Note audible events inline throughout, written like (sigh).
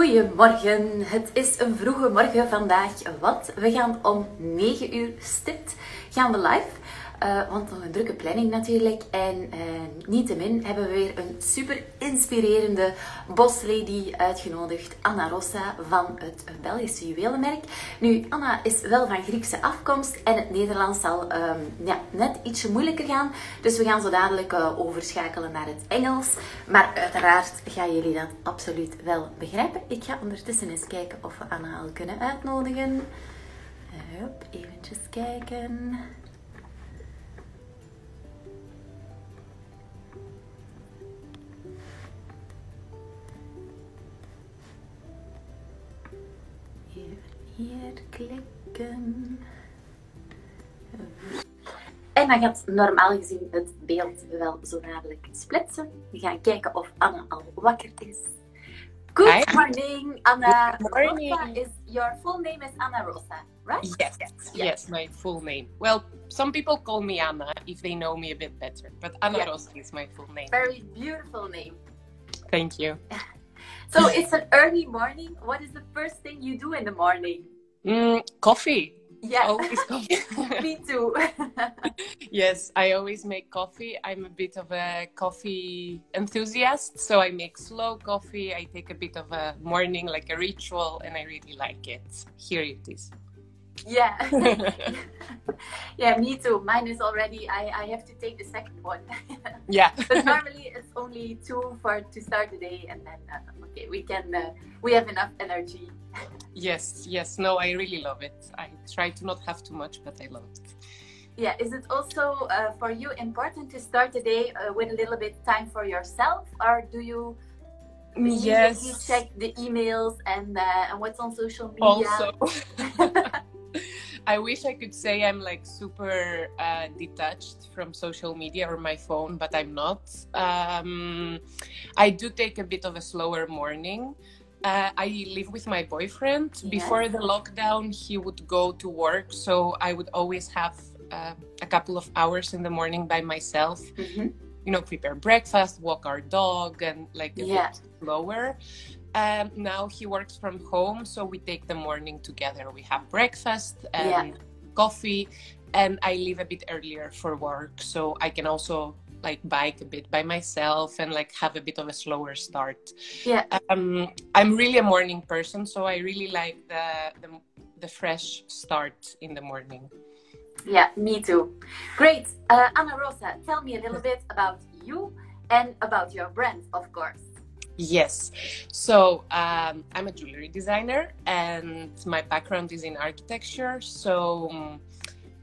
Goedemorgen, het is een vroege morgen vandaag, want we gaan om 9 uur stipt. Gaan we live. Uh, want nog een drukke planning natuurlijk. En uh, niettemin hebben we weer een super inspirerende boslady uitgenodigd. Anna Rossa van het Belgische juwelenmerk. Nu, Anna is wel van Griekse afkomst en het Nederlands zal um, ja, net ietsje moeilijker gaan. Dus we gaan zo dadelijk uh, overschakelen naar het Engels. Maar uiteraard gaan jullie dat absoluut wel begrijpen. Ik ga ondertussen eens kijken of we Anna al kunnen uitnodigen. Hup, eventjes kijken. Hier klikken. En dan gaat normaal gezien het beeld wel zo dadelijk splitsen. We gaan kijken of Anna al wakker is. Good Hi. morning, Anna. Good morning. Rosa is your full name is Anna Rosa, right? Yes, yes, yes, my full name. Well, some people call me Anna if they know me a bit better, but Anna yes. Rosa is my full name. Very beautiful name. Thank you. (laughs) so it's an early morning. What is the first thing you do in the morning? Mm, coffee. Yeah. Always (laughs) coffee. Me too. (laughs) yes, I always make coffee. I'm a bit of a coffee enthusiast, so I make slow coffee. I take a bit of a morning, like a ritual, and I really like it. Here it is. Yeah. (laughs) (laughs) yeah, me too. Mine is already, I, I have to take the second one. (laughs) yeah. but normally it's only two for to start the day, and then, uh, okay, we can, uh, we have enough energy. yes, yes. No, I really love it. I try to not have too much, but I love it. Yeah, is it also uh, for you important to start the day uh, with a little bit time for yourself, or do you yes. check the emails and uh, and what's on social media? Also. I wish I could say I'm like super uh, detached from social media or my phone, but I'm not. Um, I do take a bit of a slower morning. Uh, I live with my boyfriend. Yes. Before the lockdown, he would go to work, so I would always have uh, a couple of hours in the morning by myself. Mm-hmm. You know, prepare breakfast, walk our dog, and like a yeah. bit slower. Um, now he works from home, so we take the morning together. We have breakfast and yeah. coffee, and I leave a bit earlier for work, so I can also like bike a bit by myself and like have a bit of a slower start. Yeah. Um, I'm really a morning person, so I really like the the, the fresh start in the morning. Yeah, me too. Great, uh, Anna Rosa, tell me a little (laughs) bit about you and about your brand, of course. Yes. So um, I'm a jewelry designer and my background is in architecture. So um,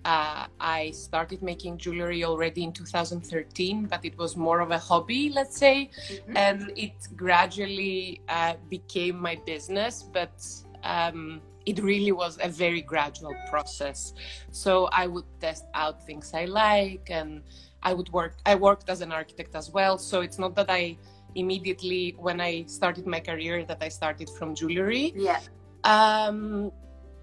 uh, I started making jewelry already in 2013, but it was more of a hobby, let's say. Mm-hmm. And it gradually uh, became my business, but um, it really was a very gradual process. So I would test out things I like and I would work, I worked as an architect as well. So it's not that I immediately when I started my career that I started from jewelry. Yeah. Um,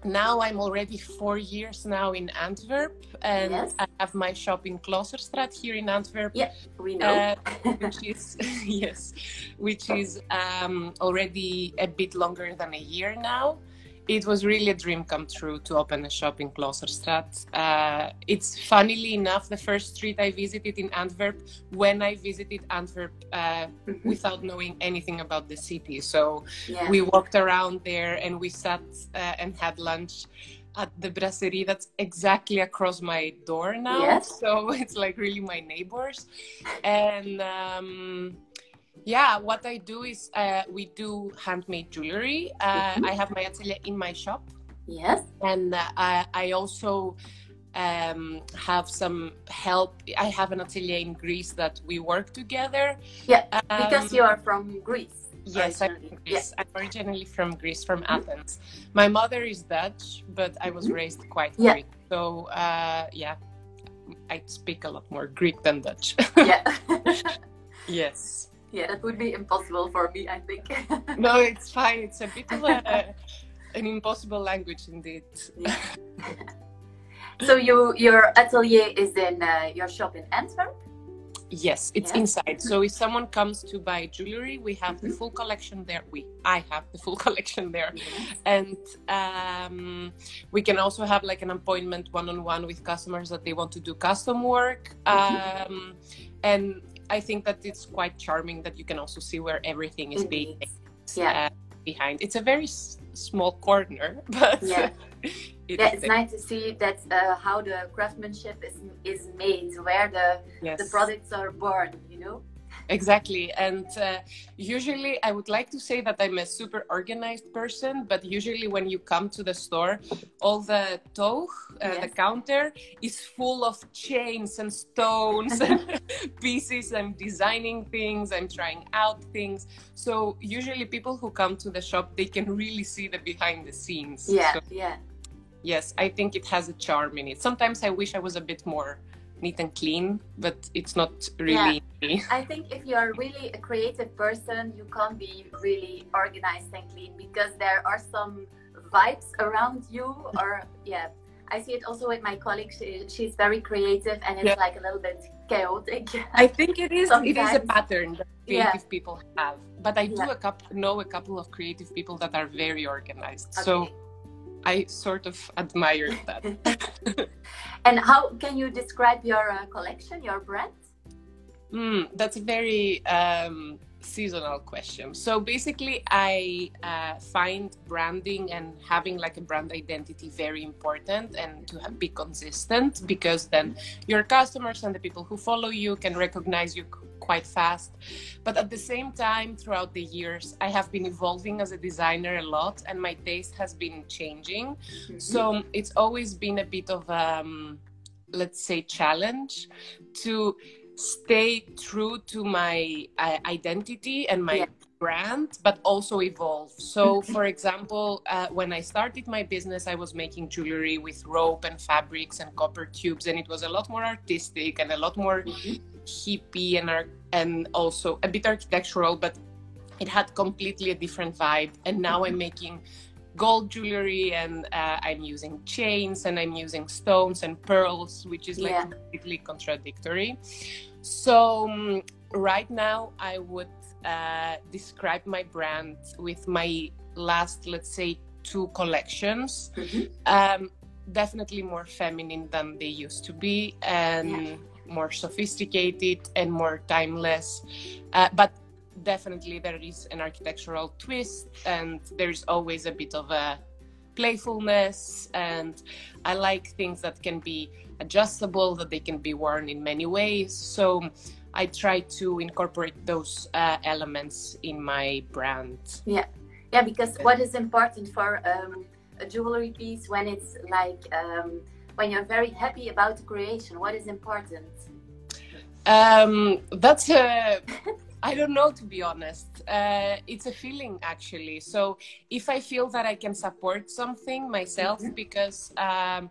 now I'm already four years now in Antwerp, and yes. I have my shop in Kloosterstraat here in Antwerp. Yeah, we know. Uh, (laughs) which is (laughs) yes, which is um, already a bit longer than a year now it was really a dream come true to open a shop in Kloosterstraat. Uh, it's funnily enough the first street I visited in Antwerp when I visited Antwerp uh, mm-hmm. without knowing anything about the city. So yeah. we walked around there and we sat uh, and had lunch at the brasserie that's exactly across my door now. Yes. (laughs) So it's like really my neighbors. And um, yeah, what I do is uh, we do handmade jewelry. Uh, mm-hmm. I have my atelier in my shop. Yes. And uh, I, I, also um, have some help. I have an atelier in Greece that we work together. Yeah, um, because you are from Greece. Yes, I'm, Greece. Yeah. I'm originally from Greece, from mm-hmm. Athens. My mother is Dutch, but I was mm-hmm. raised quite yeah. Greek. So, uh, yeah, I speak a lot more Greek than Dutch. yeah. (laughs) yes yeah, that would be impossible for me, I think. (laughs) no, it's fine. It's a bit of a, (laughs) an impossible language indeed. Yeah. so you your atelier is in uh, your shop in Antwerp? Yes, it's Yeah. inside. So if someone comes to buy jewelry, we have the Mhm. full collection there. We, I have the full (laughs) collection there, and um, we can also have like an appointment one-on-one with customers that they want to do custom work. Mhm. Um, and I think that it's quite charming that you can also see where everything is being Yeah. uh, behind. It's a very s- small corner, (laughs) but Yeah. (laughs) it Yeah, it's nice to see that uh, how the craftsmanship is is made, where the Yes. the products are born. You know. Exactly. And uh, usually, I would like to say that I'm a super organized person, but usually, when you come to the store, all the toog, uh, the counter, is full of chains and stones and (laughs) (laughs) pieces. I'm designing things, I'm trying out things. So, usually, people who come to the shop, they can really see the behind the scenes. Yeah, So, yeah, yes, I think it has a charm in it. Sometimes I wish I was a bit more neat and clean, but it's not really me. (laughs) I think if you are really a creative person, you can't be really organized and clean because there are some vibes around you. Or yeah, I see it also with my colleague. She, she's very creative and it's Yeah. like a little bit chaotic. (laughs) I think it is. It is a pattern that Yeah. creative people have. But I do Yeah. a couple, know a couple of creative people that are very organized. Okay. So I sort of admire that. (laughs) and how can you describe your uh, collection, your brand? Hmm, that's a very um, seasonal question. So basically, I uh, find branding and having like a brand identity very important and to have, be consistent because then your customers and the people who follow you can recognize you quite fast. But at the same time, throughout the years, I have been evolving as a designer a lot and my taste has been changing. So it's always been a bit of um, let's say challenge to stay true to my uh, identity and my Yeah. brand but also evolve so for example uh, when i started my business i was making jewelry with rope and fabrics and copper tubes and it was a lot more artistic and a lot more Mhm. hippie and ar- and also a bit architectural but it had completely a different vibe and now i'm making gold jewelry and uh, i'm using chains and i'm using stones and pearls which is like Yeah. completely contradictory so um, right now i would uh, describe my brand with my last let's say two collections Mhm. um, definitely more feminine than they used to be and Yeah. more sophisticated and more timeless uh, but definitely there is an architectural twist and there's always a bit of a playfulness and i like things that can be adjustable that they can be worn in many ways so i try to incorporate those uh, elements in my brand Yeah, Yeah, because what is important for um, a jewelry piece when it's like um, when you're very happy about the creation? What is important? Um, that's a. (laughs) I don't know to be honest. Uh, it's a feeling actually. So if I feel that I can support something myself Mhm. because um,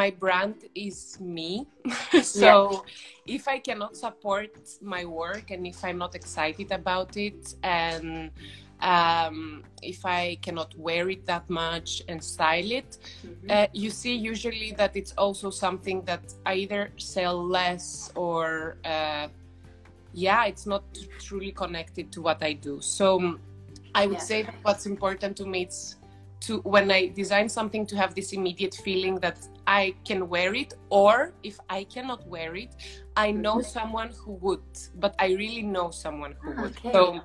my brand is me. (laughs) so if I cannot support my work and if I'm not excited about it and um, if I cannot wear it that much and style it, Mhm. uh, you see usually that it's also something that I either sell less or uh, yeah it's not truly connected to what i do. So um, i would say that what's important to me is to when i design something to have this immediate feeling that i can wear it or if i cannot wear it i know (laughs) someone who would but i really know someone who would. Okay. so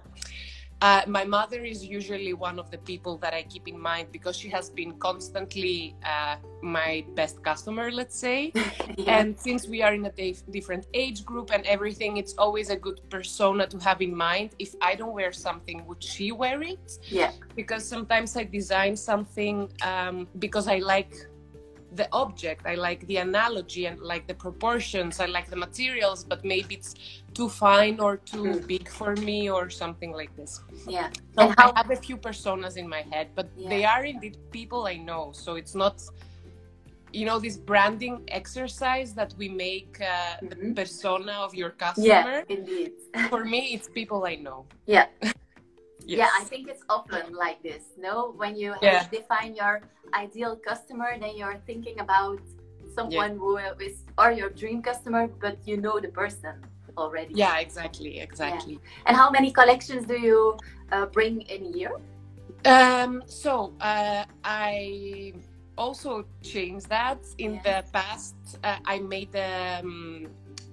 uh, my mother is usually one of the people that I keep in mind because she has been constantly uh, my best customer, let's say. (laughs) Yeah. And since we are in a dif- different age group and everything, it's always a good persona to have in mind. If I don't wear something, would she wear it? yeah, Because sometimes I design something um, because I like the object, I like the analogy and like the proportions, I like the materials, but maybe it's too fine or too Mm. big for me or something like this. yeah. So And how- I have a few personas in my head, but Yeah. they are indeed people I know. So it's not, you know, this branding exercise that we make uh, the Mhm. persona of your customer. Yeah, indeed. (laughs) For me, it's people I know. Yeah. (laughs) Yes. Yeah, I think it's often like this. No, when you Yeah. define your ideal customer, then you're thinking about someone who is or your dream customer, but you know the person. Already. Yeah, exactly, exactly. Yeah. And how many collections do you uh, bring in a year? Um, so uh, I also changed that. In yes. the past, uh, I made um,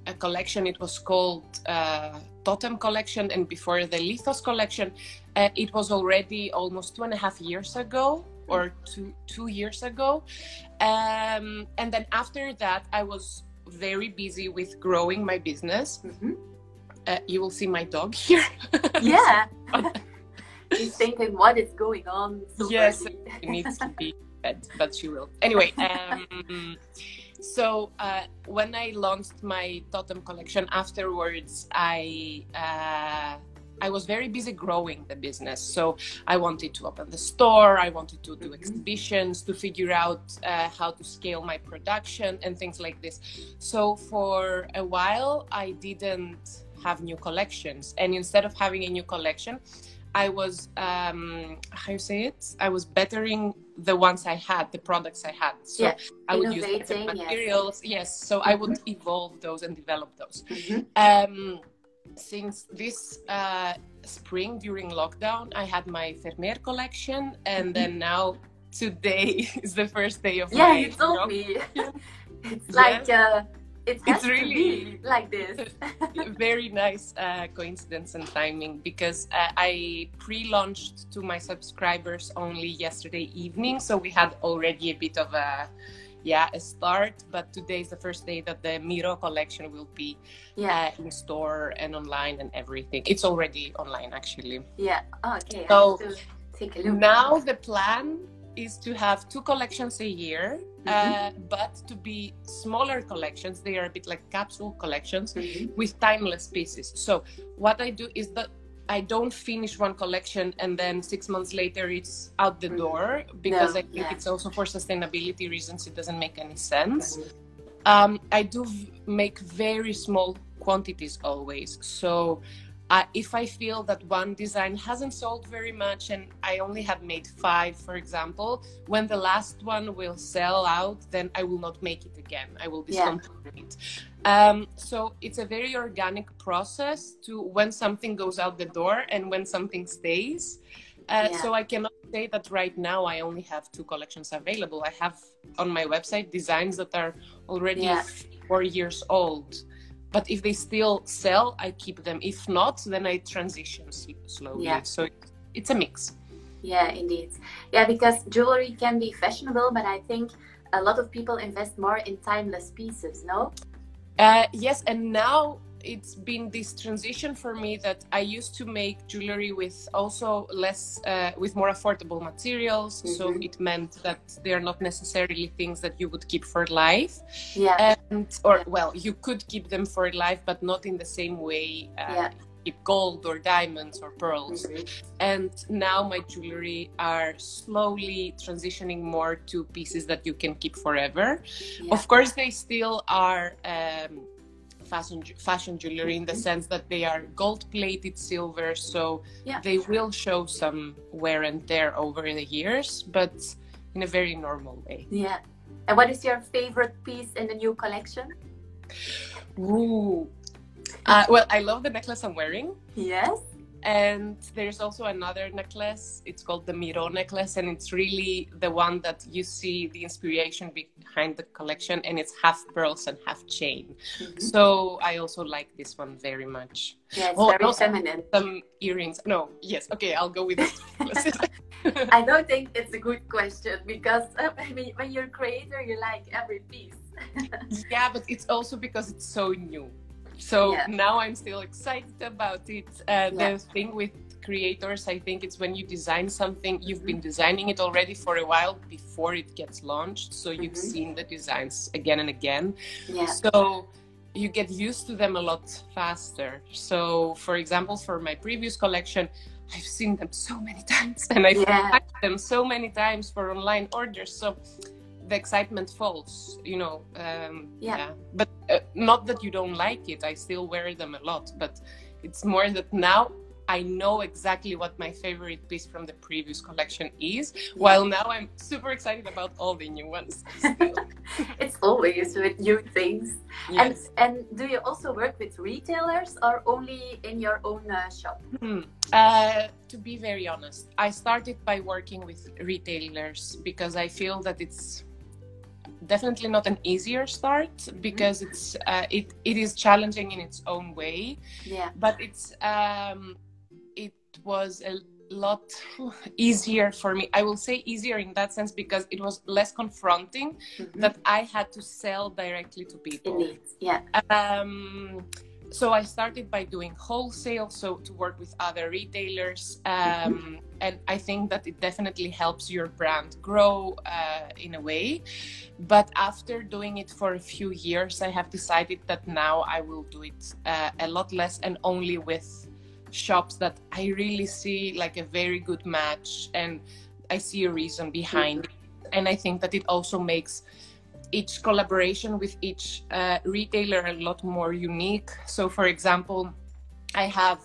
a collection. It was called uh, Totem Collection, and before the Lithos Collection, uh, it was already almost two and a half years ago or two two years ago. Um, and then after that, I was very busy with growing my business. Mm-hmm. Uh, you will see my dog here. (laughs) yeah. (laughs) He's thinking, what is going on? So yes, he needs to be fed, but she will. Anyway, (laughs) um, so uh, when I launched my Totem collection afterwards, I uh, I was very busy growing the business. So I wanted to open the store, I wanted to do mm-hmm. exhibitions, to figure out uh, how to scale my production and things like this. So for a while, I didn't have new collections. And instead of having a new collection, I was um, how you say it? I was bettering the ones I had, the products I had. So yeah. I would use materials. Yes. yes. So mm-hmm. I would mm-hmm. evolve those and develop those. Mm-hmm. Um, since this uh, spring during lockdown, I had my Fermer collection, and then mm-hmm. now today (laughs) is the first day of yeah, my you told me. (laughs) it's like uh, it it's really like this. (laughs) very nice uh, coincidence and timing because uh, I pre-launched to my subscribers only yesterday evening, so we had already a bit of a yeah a start but today is the first day that the miro collection will be yeah. uh, in store and online and everything. It's already online actually. Yeah. Okay. So take a look. now the plan is to have two collections a year mm-hmm. uh, but to be smaller collections. They are a bit like capsule collections mm-hmm. with timeless pieces. So what i do is that I don't finish one collection and then six months later it's out the mm-hmm. door because no, I think yeah. it's also for sustainability reasons. It doesn't make any sense. Mm-hmm. Um, I do v- make very small quantities always. So uh, if I feel that one design hasn't sold very much and I only have made five, for example, when the last one will sell out, then I will not make it again. I will discontinue yeah. it. Um, so it's a very organic process to when something goes out the door and when something stays. Uh, yeah. So I cannot say that right now I only have two collections available. I have on my website designs that are already yeah. four years old but if they still sell i keep them. If not then i transition slowly. Yeah. so it's a mix. Yeah indeed. Yeah because jewelry can be fashionable but i think a lot of people invest more in timeless pieces no? Uh, yes and now it's been this transition for me that I used to make jewelry with also less, uh, with more affordable materials. Mm-hmm. So it meant that they are not necessarily things that you would keep for life. Yeah. And, or, well, you could keep them for life, but not in the same way. Uh, yeah. Keep gold or diamonds or pearls. Mm-hmm. And now my jewelry are slowly transitioning more to pieces that you can keep forever. Yeah. Of course, they still are. Um, fashion fashion jewelry in the mm-hmm. sense that they are gold plated silver so yeah. they will show some wear and tear over the years but in a very normal way yeah and what is your favorite piece in the new collection Ooh. Uh, well i love the necklace i'm wearing yes and there's also another necklace. It's called the miro necklace and it's really the one that you see the inspiration behind the collection and it's half pearls and half chain. Mm-hmm. so i also like this one very much. Yeah it's oh, very feminine. some earrings. No yes okay i'll go with it (laughs) (laughs) i don't think it's a good question because uh, I mean, when you're a creator you like every piece. (laughs) Yeah but it's also because it's so new so yeah. now i'm still excited about it uh, yeah. the thing with creators i think it's when you design something you've been designing it already for a while before it gets launched so you've mm-hmm. seen the designs again and again yeah. so you get used to them a lot faster so for example for my previous collection I've seen them so many (laughs) times and I've yeah. them so many times for online orders. So the excitement falls you know um, yeah. yeah. but uh, not that you don't like it i still wear them a lot but it's more that now I know exactly what my favorite piece from the previous collection is. While now I'm super excited about all the new ones. (laughs) it's always with new things. Yes. And and do you also work with retailers or only in your own uh, shop? Hmm. Uh, to be very honest, I started by working with retailers because I feel that it's definitely not an easier start mm-hmm. because mm-hmm. it's uh, it it is challenging in its own way. Yeah. But it's um, it was a lot (laughs) easier for me. I will say easier in that sense because it was less confronting mm-hmm. that I had to sell directly to people. Indeed. Yeah. Um, so I started by doing wholesale, so to work with other retailers, um, and I think that it definitely helps your brand grow uh, in a way. But after doing it for a few years, I have decided that now I will do it uh, a lot less and only with shops that I really see like a very good match and I see a reason behind mm-hmm. it. And I think that it also makes each collaboration with each uh, retailer a lot more unique. So, for example, I have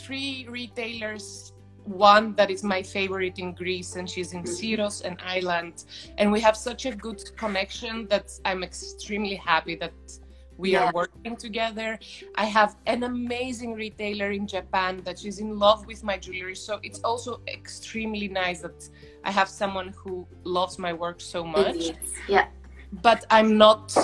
three retailers. One that is my favorite in Greece, and she's in mm-hmm. Syros and Island. And we have such a good connection that I'm extremely happy that we yeah. are working together. I have an amazing retailer in Japan that she's in love with my jewelry. So it's also extremely nice that I have someone who loves my work so much. Yeah. But I'm not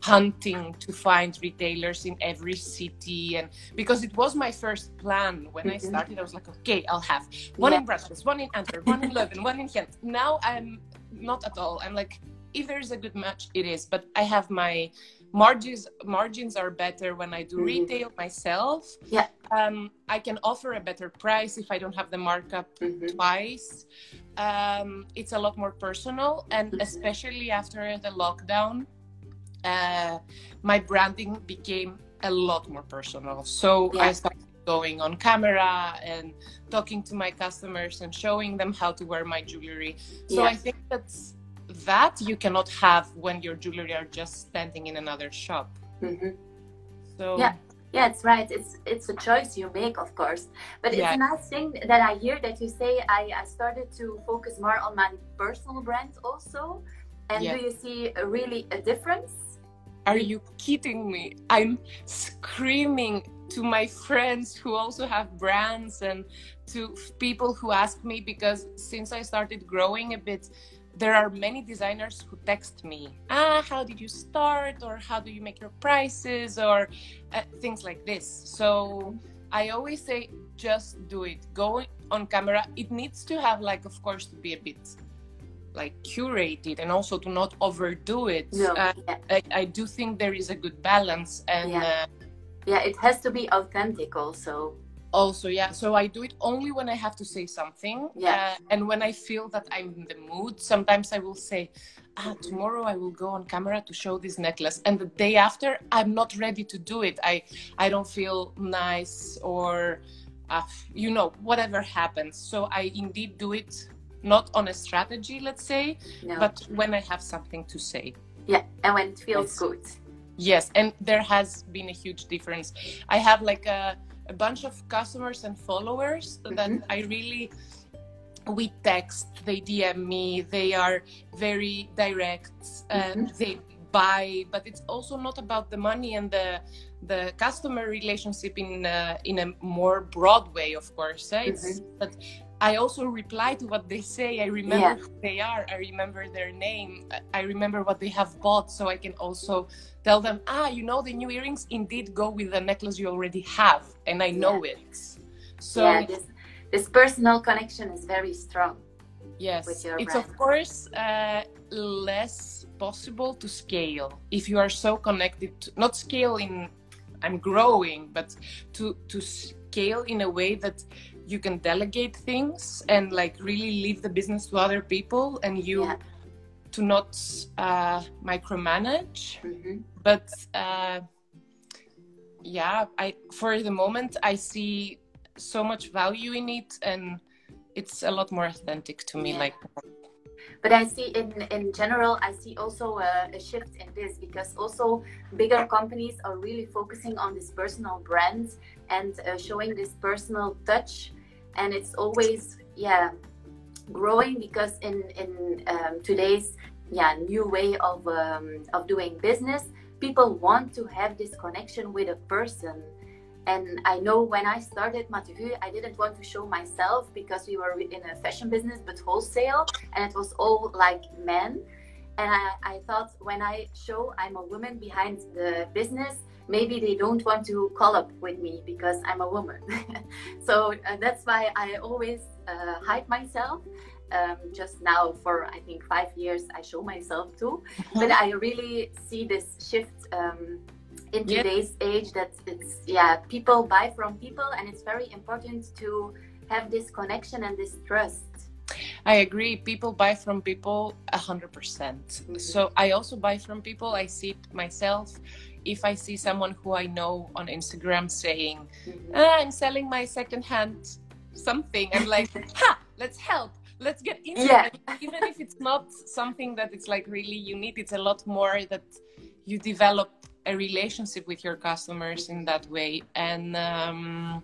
hunting to find retailers in every city and because it was my first plan when mm-hmm. I started I was like okay I'll have one yeah. in Brussels one in Antwerp one in Leuven one in Ghent now I'm not at all I'm like if there's a good match it is but I have my margins margins are better when i do mm-hmm. retail myself yeah um, i can offer a better price if i don't have the markup mm-hmm. twice um, it's a lot more personal and mm-hmm. especially after the lockdown uh, my branding became a lot more personal so yeah. i started going on camera and talking to my customers and showing them how to wear my jewelry so yeah. i think that's that you cannot have when your jewelry are just standing in another shop. Mm-hmm. So yeah. Yeah, it's right. It's it's a choice you make, of course. But it's yeah. a nice thing that I hear that you say I, I started to focus more on my personal brand also. And yeah. do you see a, really a difference? Are you kidding me? I'm screaming to my friends who also have brands and to people who ask me because since I started growing a bit, there are many designers who text me, ah, how did you start? Or how do you make your prices? Or uh, things like this. So I always say, just do it. Go on camera. It needs to have, like, of course, to be a bit like curated and also to not overdo it. No, uh, yeah. I, I, do think there is a good balance. And yeah. Uh, yeah, it has to be authentic also also yeah so i do it only when i have to say something yeah. uh, and when i feel that i'm in the mood sometimes i will say ah tomorrow i will go on camera to show this necklace and the day after i'm not ready to do it. I i don't feel nice or uh, you know whatever happens. So i indeed do it not on a strategy let's say no. but when i have something to say. Yeah and when it feels yes. good. Yes and there has been a huge difference. I have like a a bunch of customers and followers mm-hmm. that I really we text, they DM me, they are very direct, and mm-hmm. they buy. But it's also not about the money and the the customer relationship in uh, in a more broad way, of course. Eh? It's mm-hmm. but I also reply to what they say. I remember yeah. who they are. I remember their name. I remember what they have bought, so I can also tell them, ah, you know, the new earrings indeed go with the necklace you already have, and I know yeah. it. So yeah, this, this personal connection is very strong. Yes, it's brand. of course uh, less possible to scale if you are so connected. To, not scale in I'm growing, but to to scale in a way that you can delegate things and like really leave the business to other people and you yeah. to not uh, micromanage mm-hmm. but uh, yeah i for the moment i see so much value in it and it's a lot more authentic to me yeah. like but I see in in general, I see also a, a, shift in this because also bigger companies are really focusing on this personal brand and uh, showing this personal touch, and it's always yeah growing because in in um, today's yeah new way of um, of doing business, people want to have this connection with a person and I know when I started Matuvu, I didn't want to show myself because we were in a fashion business, but wholesale, and it was all like men. And I, I thought when I show I'm a woman behind the business, maybe they don't want to call up with me because I'm a woman. (laughs) so uh, that's why I always uh, hide myself. Um, just now, for I think five years, I show myself too. Mm-hmm. But I really see this shift. Um, in today's yeah. age that it's yeah people buy from people and it's very important to have this connection and this trust I agree. People buy from people a hundred percent. Mm-hmm. So I also buy from people. I see it myself. If I see someone who I know on Instagram saying, mm-hmm. ah, "I'm selling my secondhand something," I'm like, (laughs) "Ha! Let's help. Let's get into yeah. it." Even if it's not something that it's like really you need, it's a lot more that you develop a relationship with your customers in that way and um,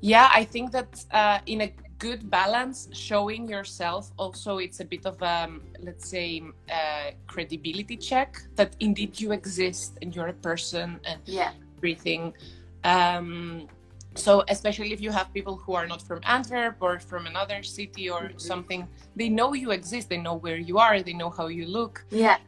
yeah i think that uh, in a good balance showing yourself. Also it's a bit of a um, let's say a credibility check that indeed you exist and you're a person and yeah. everything. Um, so especially if you have people who are not from antwerp or from another city or mm-hmm. something they know you exist. They know where you are. They know how you look. Yeah.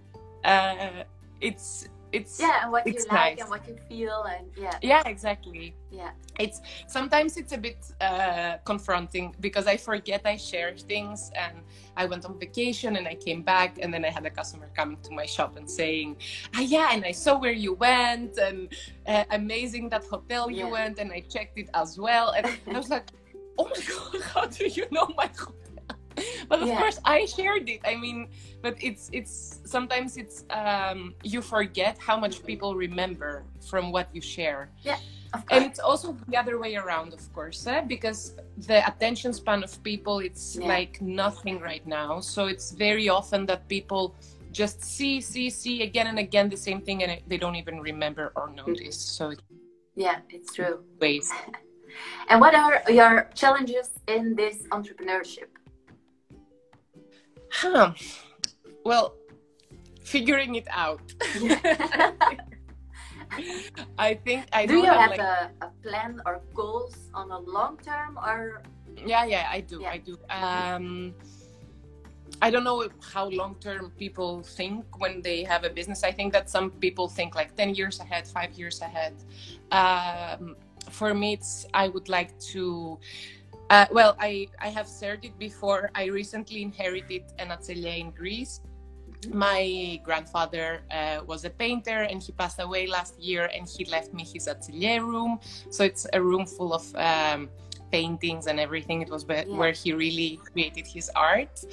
Uh, it's it's yeah and what you like nice. and what you feel and yeah yeah exactly yeah it's sometimes it's a bit uh, confronting because i forget i share things and i went on vacation and i came back and then i had a customer coming to my shop and saying ah, yeah and i saw where you went and uh, amazing that hotel you yeah. went and i checked it as well and i was like oh my (laughs) god how do you know my hotel (laughs) but of yeah. course i shared it. I mean but it's it's sometimes it's um you forget how much people remember from what you share. Yeah and it's also the other way around of course eh? because the attention span of people it's yeah. like nothing right now. So it's very often that people just see see see again and again the same thing and they don't even remember or notice. So yeah it's true. ways. (laughs) And what are your challenges in this entrepreneurship Huh. Well, figuring it out. (laughs) I think I do. You have, have like... a, a, plan or goals on a long term, or yeah, yeah, I do. Yeah. I do. Um, I don't know how long term people think when they have a business. I think that some people think like ten years ahead, five years ahead. Um, for me, it's I would like to uh, well, I, I have shared it before. I recently inherited an atelier in Greece. My grandfather uh, was a painter and he passed away last year and he left me his atelier room. So it's a room full of um, paintings and everything. It was yeah. where he really created his art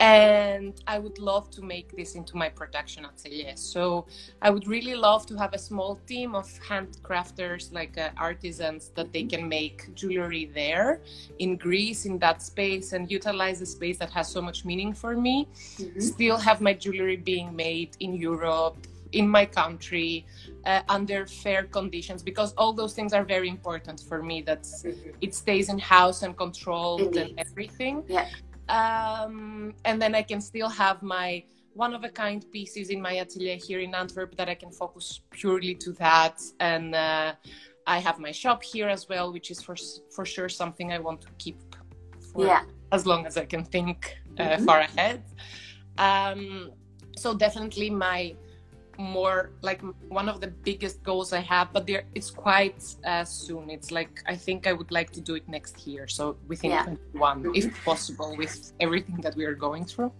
and I would love to make this into my production atelier. So I would really love to have a small team of handcrafters, like uh, artisans, that they can make jewelry there in Greece in that space and utilize the space that has so much meaning for me. Mm-hmm. Still have my jewelry being made in Europe. In my country, uh, under fair conditions, because all those things are very important for me. That mm-hmm. it stays in house and controlled Indeed. and everything. Yeah um, and then I can still have my one of a kind pieces in my atelier here in Antwerp that I can focus purely to that. And uh, I have my shop here as well, which is for for sure something I want to keep for yeah. as long as I can think uh, mm-hmm. far ahead. Um, so definitely my more like one of the biggest goals I have, but there it's quite uh, soon. It's like I think I would like to do it next year, so within yeah. 21, if possible, with everything that we are going through.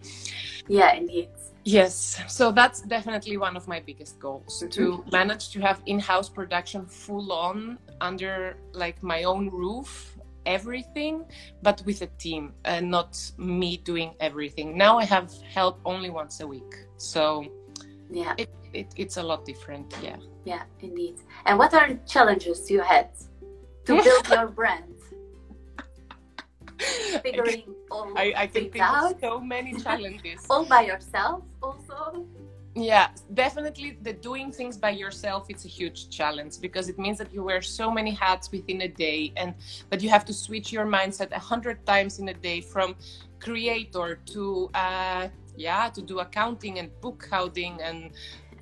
Yeah, indeed. Yes, so that's definitely one of my biggest goals mm-hmm. to manage to have in-house production full on under like my own roof everything but with a team and not me doing everything now i have help only once a week so yeah. It, it, it's a lot different yeah. Yeah indeed. And what are the challenges you had to (laughs) build your brand? (laughs) Figuring all I, I can think out? so many (laughs) challenges. all by yourself also. Yeah, definitely the doing things by yourself it's a huge challenge because it means that you wear so many hats within a day and that you have to switch your mindset a hundred times in a day from creator to uh yeah to do accounting and bookholding and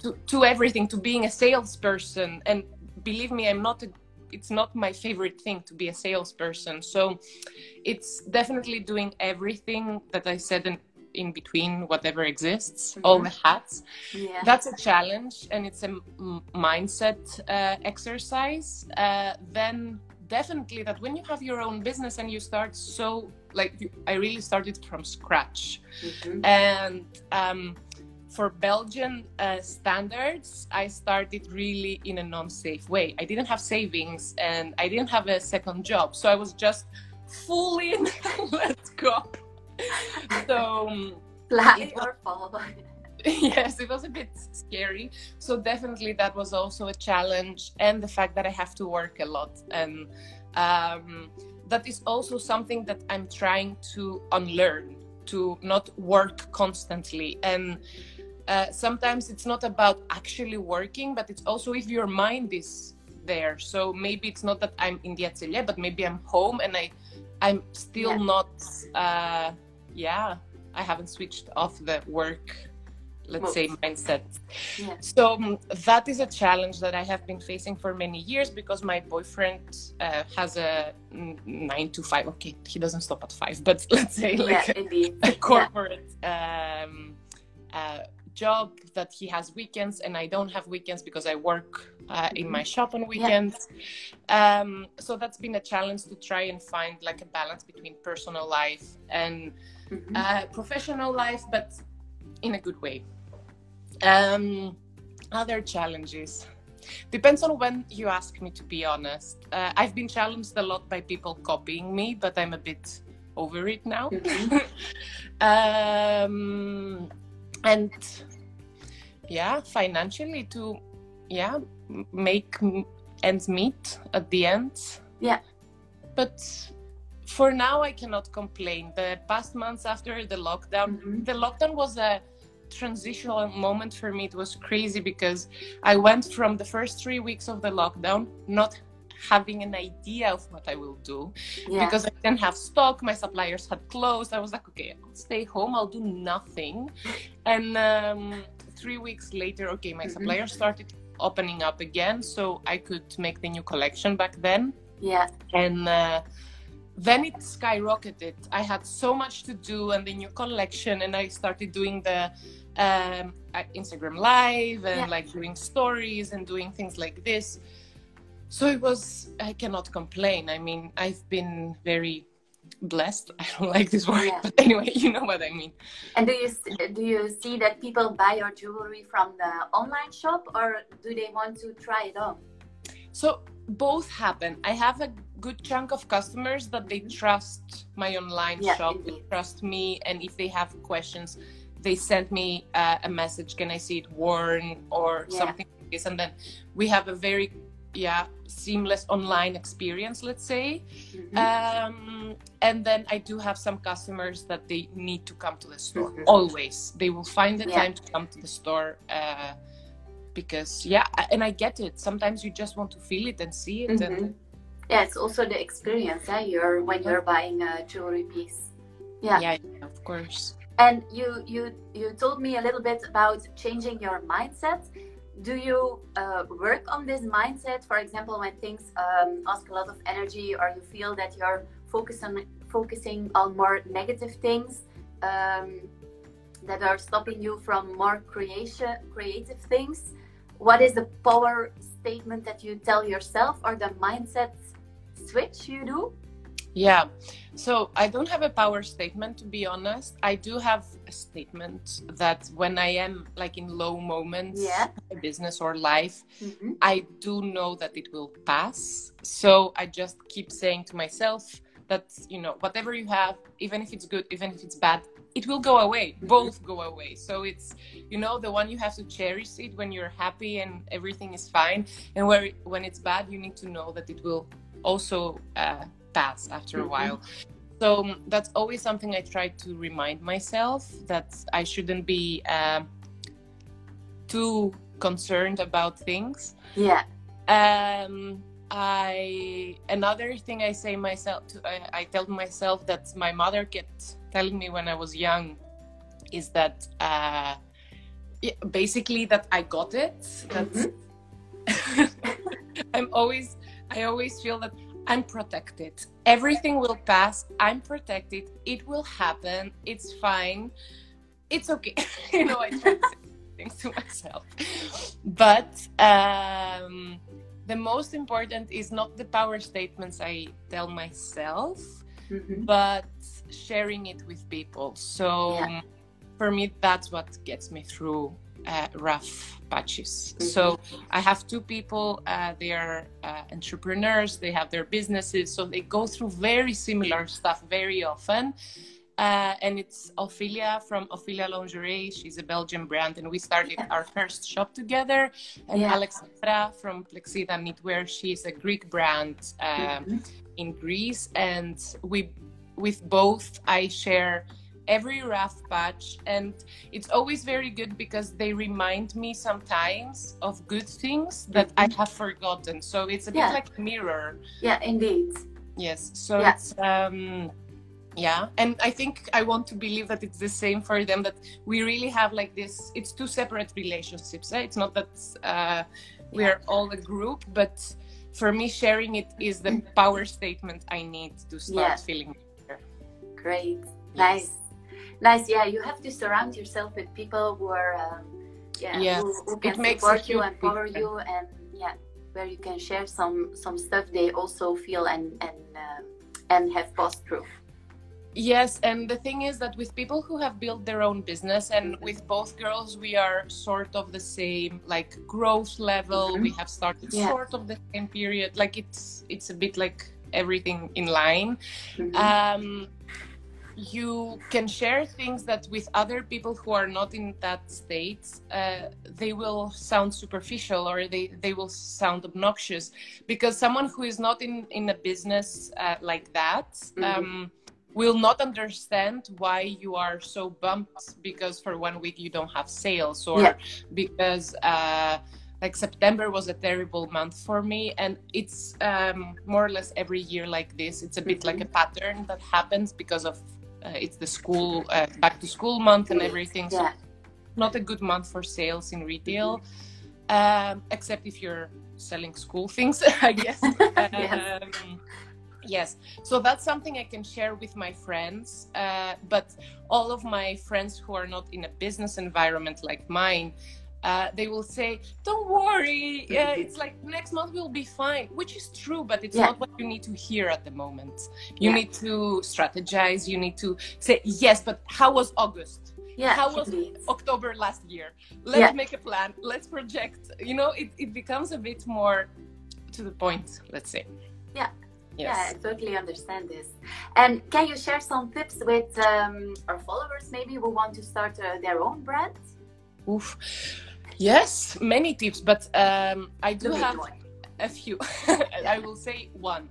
to, to everything to being a salesperson and believe me i'm not a it's not my favorite thing to be a salesperson so it's definitely doing everything that i said in, in between whatever exists Mm-hmm. all the hats Yeah. that's a challenge and it's a m- mindset uh, exercise uh, then definitely that when you have your own business and you start so like i really started from scratch. Mhm. and um, for belgian uh, standards i started really in a non-safe way. I didn't have savings and i didn't have a second job. So i was just full in (laughs) let's go. So Fly or fall. yes it was a bit scary. So definitely that was also a challenge and the fact that i have to work a lot. And um, that is also something that i'm trying to unlearn to not work constantly and uh, sometimes it's not about actually working but it's also if your mind is there so maybe it's not that i'm in the atelier but maybe i'm home and i i'm still Yeah. not uh, yeah i haven't switched off the work let's say mindset Yeah. so um, that is a challenge that i have been facing for many years because my boyfriend uh, has a nine to five okay he doesn't stop at five but (laughs) let's say like yeah, indeed. a corporate um, uh, job that he has weekends and I don't have weekends because I work uh, in my shop on weekends. Um, so that's been a challenge to try and find like a balance between personal life and Mhm. uh, professional life, but in a good way. Um, other challenges. Depends on when you ask me, to be honest. Uh, I've been challenged a lot by people copying me, but I'm a bit over it now. Mhm. (laughs) um, and yeah, financially to yeah make m- ends meet at the end. Yeah. But for now, I cannot complain. The past months after the lockdown, Mhm. the lockdown was a transitional moment for me. It was crazy because I went from the first three weeks of the lockdown not having an idea of what I will do Yeah. because I didn't have stock. My suppliers had closed. I was like, okay, I'll stay home. I'll do nothing. And um, three weeks later, okay, my Mhm. suppliers started opening up again, so I could make the new collection back then. yeah. And uh, then it skyrocketed. I had so much to do, and the new collection, and I started doing the um, Instagram live and Yeah. like doing stories and doing things like this. So it was, I cannot complain. I mean, I've been very blessed. (laughs) I don't like this word, Yeah. but anyway, you know what I mean. And do you do you see that people buy your jewelry from the online shop, or do they want to try it on? So both happen. I have a good chunk of customers that they trust my online Yeah, shop, they trust me, and if they have questions, they sent me uh, a message. Can I see it worn or Yeah. something like this? And then we have a very yeah seamless online experience, let's say. Mhm. Um, and then I do have some customers that they need to come to the store Mhm. always. They will find the Yeah. time to come to the store uh, because yeah, and I get it. Sometimes you just want to feel it and see it. Mhm. And Yeah, it's also the experience. Eh? You're when you're buying a jewelry piece. Yeah. yeah, yeah, of course. And you you you told me a little bit about changing your mindset. Do you uh, work on this mindset? For example, when things um, ask a lot of energy, or you feel that you're focusing focusing on more negative things um, that are stopping you from more creation creative things. What is the power statement that you tell yourself, or the mindset switch you do? Yeah. So I don't have a power statement to be honest. I do have a statement that when I am like in low moments, Yeah. in business or life, Mm-hmm. I do know that it will pass. So I just keep saying to myself that, you know, whatever you have, even if it's good, even if it's bad, it will go away. Mhm. Both go away. So it's, you know, the one you have to cherish it when you're happy and everything is fine. And where when it's bad, you need to know that it will also uh, pass after a Mhm. while. So um, that's always something I try to remind myself that I shouldn't be uh, too concerned about things. Yeah. Um, I another thing I say myself to, I, I tell myself that my mother kept telling me when I was young is that uh, basically that I got it. That mm-hmm. (laughs) I'm always I always feel that I'm protected. Everything will pass. I'm protected. It will happen. It's fine. It's okay. (laughs) you know, I try to say things to myself. But um, the most important is not the power statements I tell myself, mm-hmm. but sharing it with people. So yeah. for me, that's what gets me through uh, rough patches. Mm-hmm. So I have two people, uh, they are uh, entrepreneurs, they have their businesses, so they go through very similar stuff very often. Uh, and it's Ophelia from Ophelia Lingerie. She's a Belgian brand, and we started our first shop together. And yeah. Alexandra from Plexida Knitwear, she's a Greek brand um, mm-hmm. in Greece, and we, with both, I share every rough patch and it's always very good because they remind me sometimes of good things that mm-hmm. i have forgotten so it's a yeah. bit like a mirror yeah indeed yes so yeah. it's um yeah and i think i want to believe that it's the same for them that we really have like this it's two separate relationships eh? it's not that uh, we are all a group but for me sharing it is the power statement i need to start feeling better great yes. nice nice yeah you have to surround yourself with people who are um, yeah yes. who, who can support you and empower you and yeah where you can share some some stuff they also feel and and uh, and have post proof Yes, and the thing is that with people who have built their own business, and with both girls, we are sort of the same like growth level. Mm-hmm. We have started yeah. sort of the same period. Like it's it's a bit like everything in line. Mm-hmm. Um, you can share things that with other people who are not in that state uh, they will sound superficial or they, they will sound obnoxious because someone who is not in, in a business uh, like that mm-hmm. um, will not understand why you are so bumped because for one week you don't have sales or yeah. because uh, like September was a terrible month for me, and it's um, more or less every year like this. It's a bit mm-hmm. like a pattern that happens because of it's the school uh, back to school month and everything. So not a good month for sales in retail, um, except if you're selling school things, (laughs) I guess. (laughs) yes. Um, yes. So that's something I can share with my friends. Uh, but all of my friends who are not in a business environment like mine, uh, they will say, "Don't worry, yeah, (laughs) it's like next month we'll be fine," which is true, but it's yeah. not what you need to hear at the moment. You yeah. need to strategize. You need to say, "Yes, but how was August? Yeah, how was October last year? Let's make a plan. Let's project." You know, it, it becomes a bit more to the point. Let's say. Yeah. Yes. Yeah, I totally understand this. And can you share some tips with um, our followers, maybe who want to start uh, their own brand? Oof. Yes, many tips, but um, I do have a few. (laughs) I will say one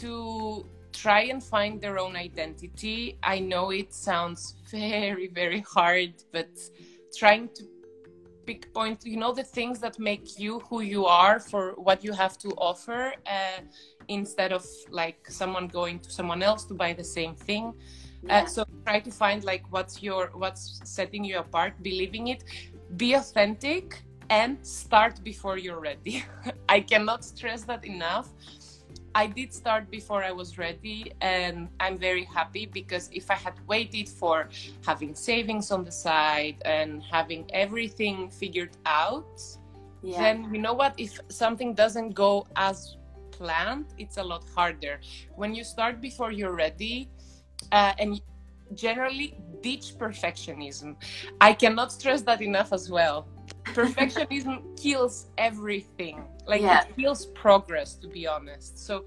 to try and find their own identity. I know it sounds very, very hard, but trying to pick point, you know, the things that make you who you are for what you have to offer, uh, instead of like someone going to someone else to buy the same thing. Uh, yeah. Uh, so try to find like what's your what's setting you apart, believing it, be authentic and start before you're ready. (laughs) I cannot stress that enough. I did start before I was ready, and I'm very happy because if I had waited for having savings on the side and having everything figured out, yeah. then you know what? If something doesn't go as planned, it's a lot harder. When you start before you're ready, uh, and generally ditch perfectionism. I cannot stress that enough as well. Perfectionism (laughs) kills everything. Like yeah. it kills progress, to be honest. So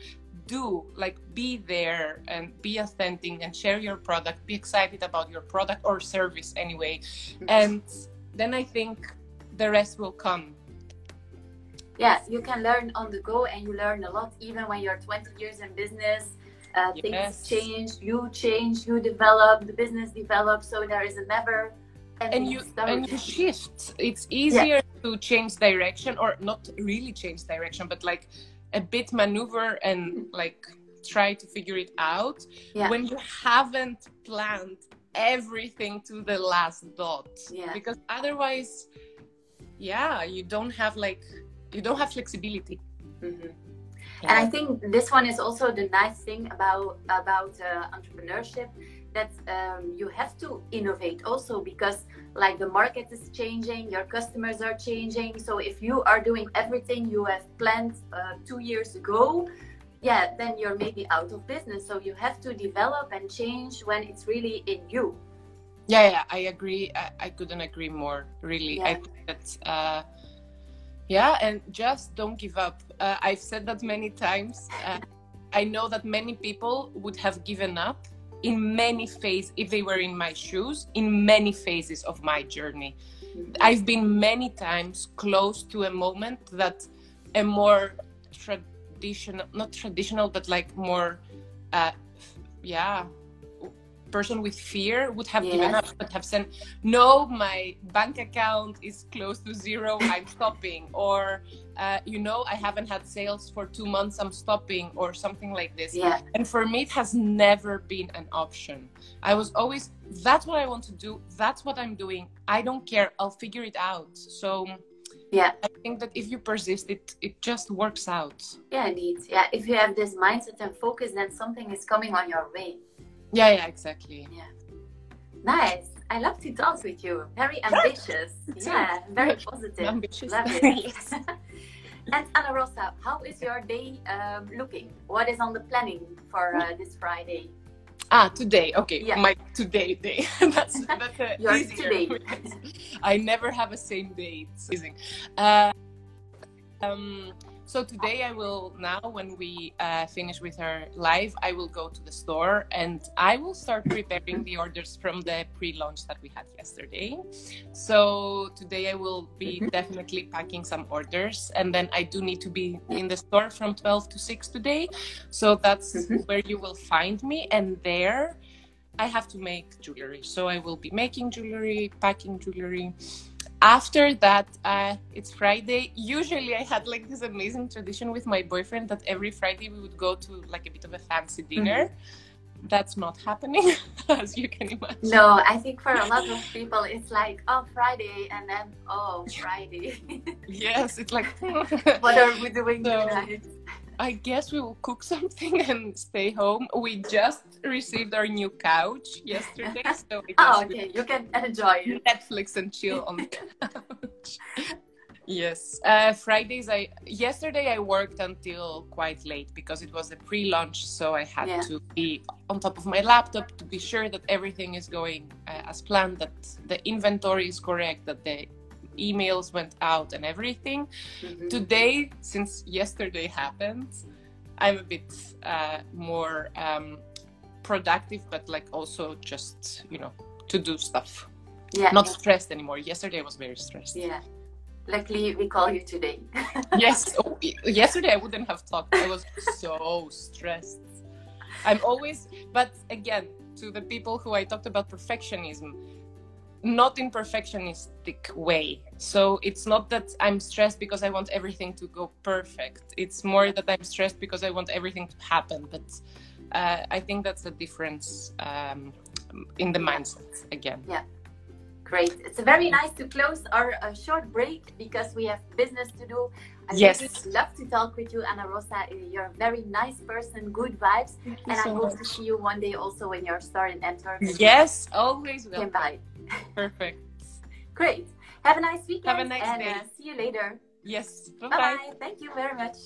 do like be there and be authentic and share your product. Be excited about your product or service anyway. And then I think the rest will come. Yeah, you can learn on the go and you learn a lot even when you're 20 years in business Uh, things Yes. change, you change, you develop, the business develops. So there is a never and you story. and you shift it's easier to change direction or not really change direction but like a bit maneuver and (laughs) like try to figure it out Yeah. when you haven't planned everything to the last dot Yeah. because otherwise yeah you don't have like you don't have flexibility Mhm. And I think this one is also the nice thing about about uh, entrepreneurship that um, you have to innovate also because like the market is changing, your customers are changing. So if you are doing everything you have planned uh, two years ago, yeah, then you're maybe out of business. So you have to develop and change when it's really in you. yeah yeah i agree i, I couldn't agree more really i think that uh yeah and just don't give up. Uh, i've said that many times uh, i know that many people would have given up in many phases if they were in my shoes in many phases of my journey. I've been many times close to a moment that a more traditional not traditional but like more uh yeah person with fear would have given Yes. up but have said no my bank account is close to zero i'm stopping or uh, you know i haven't had sales for two months i'm stopping or something like this Yeah, and for me it has never been an option i was always that's what i want to do that's what i'm doing i don't care i'll figure it out so yeah, i think that if you persist it it just works out yeah, indeed. Yeah, if you have this mindset and focus, then something is coming on your way. Yeah yeah exactly Yeah. Nice. I love to talk with you. Very (laughs) ambitious. (laughs) yeah, very positive. ambitious Love it. (laughs) And Anna Rosa, how is your day um, looking? What is on the planning for uh, this Friday? Ah, today. Okay, Yeah. my today day. that's that's uh, Your easier. today. I never have a same day. It's amazing. Uh, um, so today I will now, when we uh, finish with our live, I will go to the store and I will start preparing the orders from the pre-launch that we had yesterday. So today I will be Mhm. definitely packing some orders, and then I do need to be in the store from 12 to 6 today. So that's Mhm. where you will find me, and there. I have to make jewelry. So I will be making jewelry, packing jewelry. After that, uh, it's Friday. Usually, I had like this amazing tradition with my boyfriend that every Friday we would go to like a bit of a fancy dinner. That's not happening, (laughs) as you can imagine. No, I think for a lot of people, it's like, oh, Friday, and then, oh, Friday. (laughs) Yes, it's like, (laughs) what are we doing So- tonight? I guess we will cook (laughs) something and stay home. We just received our new couch yesterday, (laughs) so we Oh, okay. You can enjoy it. Netflix and chill on the (laughs) couch. yes. Uh, Fridays, I yesterday I worked until quite late because it was a pre-launch, so I had Yeah. to be on top of my laptop to be sure that everything is going uh, as planned, that the inventory is correct, that the emails went out and everything. Mhm. Today, since yesterday happened, I'm a bit uh, more um, productive, but like also just you know to do stuff Yeah. not stressed anymore. Yesterday I was very stressed. Yeah. Luckily, we call you today. (laughs) yes. Oh, yesterday I wouldn't have talked. I was so stressed. I'm always, but again, to the people who I talked about perfectionism, not in perfectionistic way. So it's not that I'm stressed because I want everything to go perfect. It's more that I'm stressed because I want everything to happen. But uh, I think that's the difference um, in the mindset again. Yeah great. It's very nice to close our uh, short break because we have business to do. I Yes. really love to talk with you, Anna Rosa. You're a very nice person, good vibes. Thank you And I so hope to see you one day also in your store in Antwerp. Yes, always will. Came by. (laughs) Perfect. Great. Have a nice weekend. Have a nice and, day. Uh, see you later. Yes. Bye Bye bye. bye. Thank you very much.